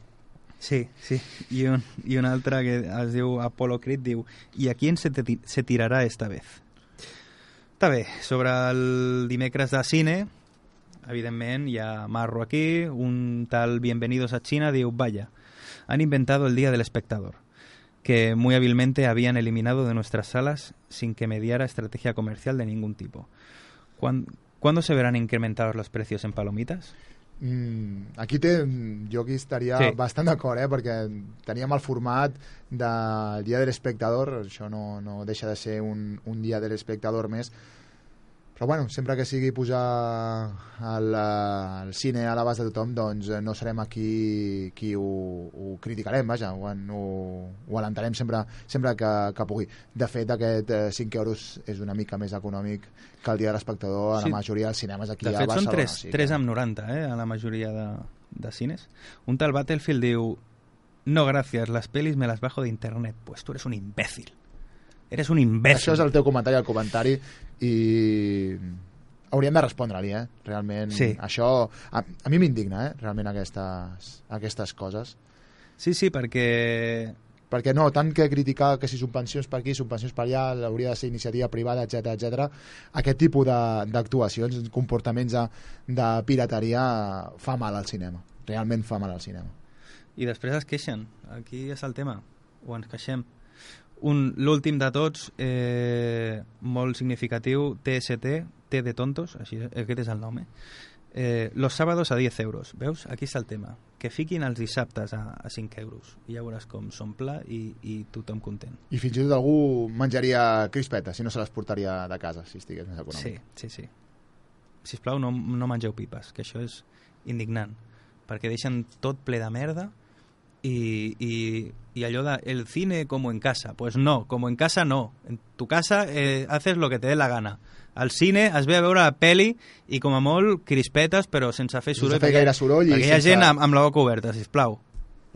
Sí, sí. I un, i un altre que es diu Apollo Creed diu ¿Y a quién se, te se tirará esta vez? Està bé, sobre el dimecres de cine, evidentment hi ha Marro aquí, un tal Bienvenidos a China diu, vaya, han inventado el Día del Espectador, que muy hábilmente habían eliminado de nuestras salas sin que mediara estrategia comercial de ningún tipo. ¿Cuán- ¿Cuándo se verán incrementados los precios en palomitas? Mm, aquí té, jo aquí estaria Sí. bastant d'acord, eh, perquè teníem el format del Dia de l'Espectador, això no, no deixa de ser un, un Dia de l'Espectador més, però bueno, sempre que sigui posar el, eh, el cine a l'abast de tothom, doncs eh, no serem aquí qui ho, ho criticarem, vaja, ho, en- ho, ho alentarem sempre, sempre que, que pugui. De fet, aquest eh, 5 euros és una mica més econòmic que el dia de l'espectador a Sí. la majoria dels cinemes aquí de a fet, Barcelona. són 3, sí que- 3 amb 90, eh, a la majoria de, de cines. Un tal Battlefield diu no, gracias, las pelis me las bajo de internet. Pues tú eres un imbécil. Eres un imbècil. Això és el teu comentari al comentari i hauríem de respondre-li, eh? Realment, Sí. això a, a mi m'indigna, eh? Realment aquestes, aquestes coses. Sí, sí, perquè perquè no, tant que criticar que si subvencions per aquí, subvencions per allà, hauria de ser iniciativa privada, etc etc. aquest tipus de- d'actuacions, comportaments de, de pirateria fa mal al cinema, realment fa mal al cinema. I després es queixen. Aquí és el tema. O ens queixem. Un- L'últim de tots, eh, molt significatiu, TST, T de tontos, així, aquest és el nom, eh? Eh, los sábados a 10 euros. Veus? Aquí està el tema. Que fiquin els dissabtes a, a 5 euros. I ja veuràs com s'omple i, i tothom content. I fins i tot algú menjaria crispetes si no se les portaria de casa, si estigués més econòmic. Sí, sí, sí. Sisplau, no, no mengeu pipes, que això és indignant. Perquè deixen tot ple de merda i, i, y allò de el cine como en casa. Pues no, como en casa no. En tu casa eh, haces lo que te dé la gana. Al cine es ve a veure la peli i com a molt crispetes però sense fer Sense soroll. fer perquè- gaire soroll Perquè hi ha sense- gent amb, amb la boca oberta, sisplau.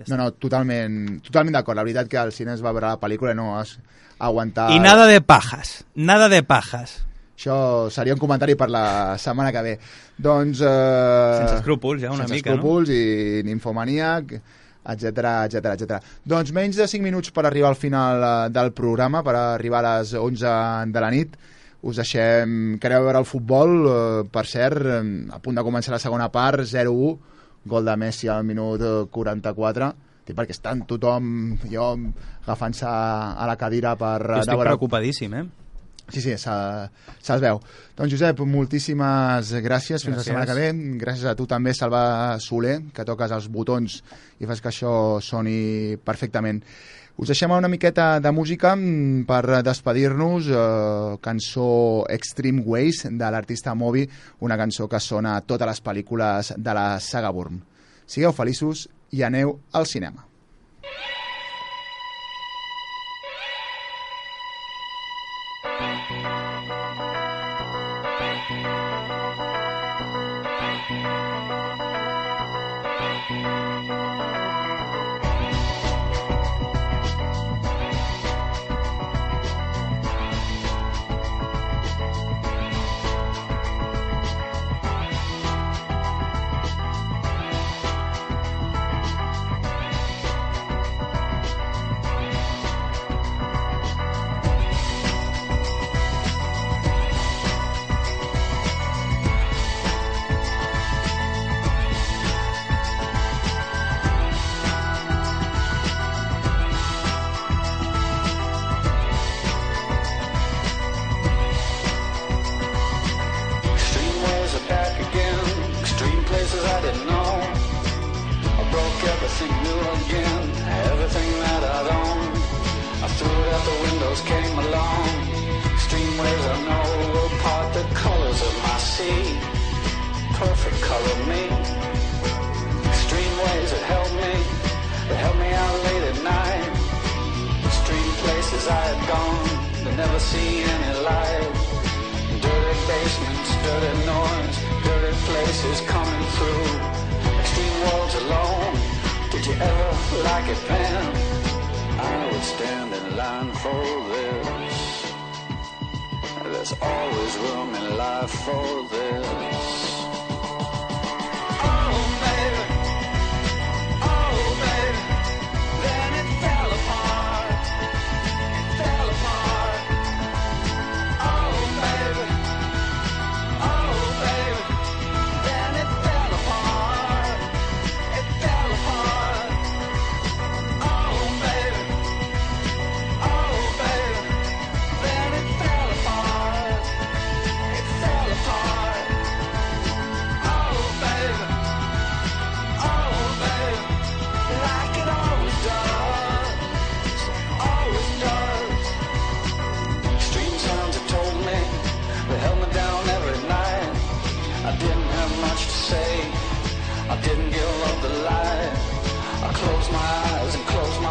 No, no, totalment, totalment d'acord. La veritat que al cine es va veure la pel·lícula i no es aguantar... I nada de pajas, nada de pajas. Això seria un comentari per la setmana que ve. Doncs... Eh, Sense escrúpols, ja, una sense mica, no? escrúpols i ninfomaníac, etc etc etc. Doncs menys de 5 minuts per arribar al final eh, del programa, per arribar a les 11 de la nit. Us deixem... Quereu veure el futbol? Eh, per cert, eh, a punt de començar la segona part, 0-1, gol de Messi al minut eh, 44 Dic, perquè estan tothom, jo agafant-se a la cadira per... Jo estic veure- preocupadíssim, eh? Sí, sí, se- se'ls veu. Doncs, Josep, moltíssimes gràcies. Fins la Gràcies. setmana que ve. Gràcies a tu també, Salva Soler, que toques els botons i fas que això soni perfectament. Us deixem una miqueta de música mm, per despedir-nos. Eh, cançó Extreme Ways de l'artista Moby, una cançó que sona a totes les pel·lícules de la saga Bourne. Sigueu feliços i aneu al cinema. Extreme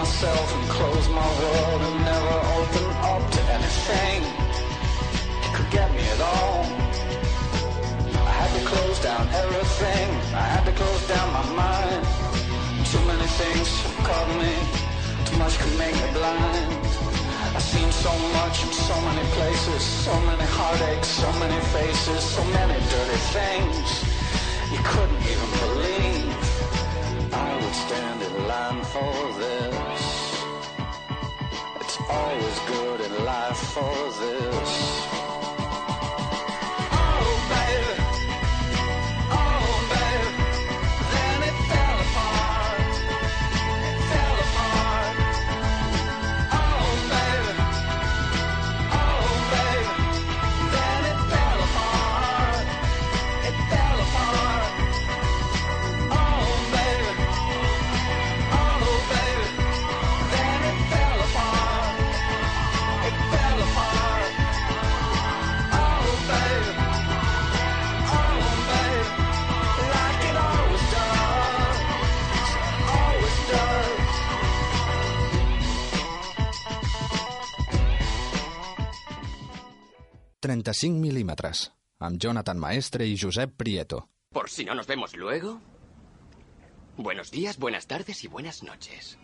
myself and close my world and never open up to anything that could get me at all. I had to close down everything. I had to close down my mind. Too many things caught me. Too much could make me blind. I've seen so much in so many places, so many heartaches, so many faces, so many dirty things you couldn't even believe. I would stand in line for this. Always good in life for this. 35 mil·límetres, amb Jonathan Maestre i Josep Prieto. Por si no nos vemos luego. Buenos días, buenas tardes y buenas noches.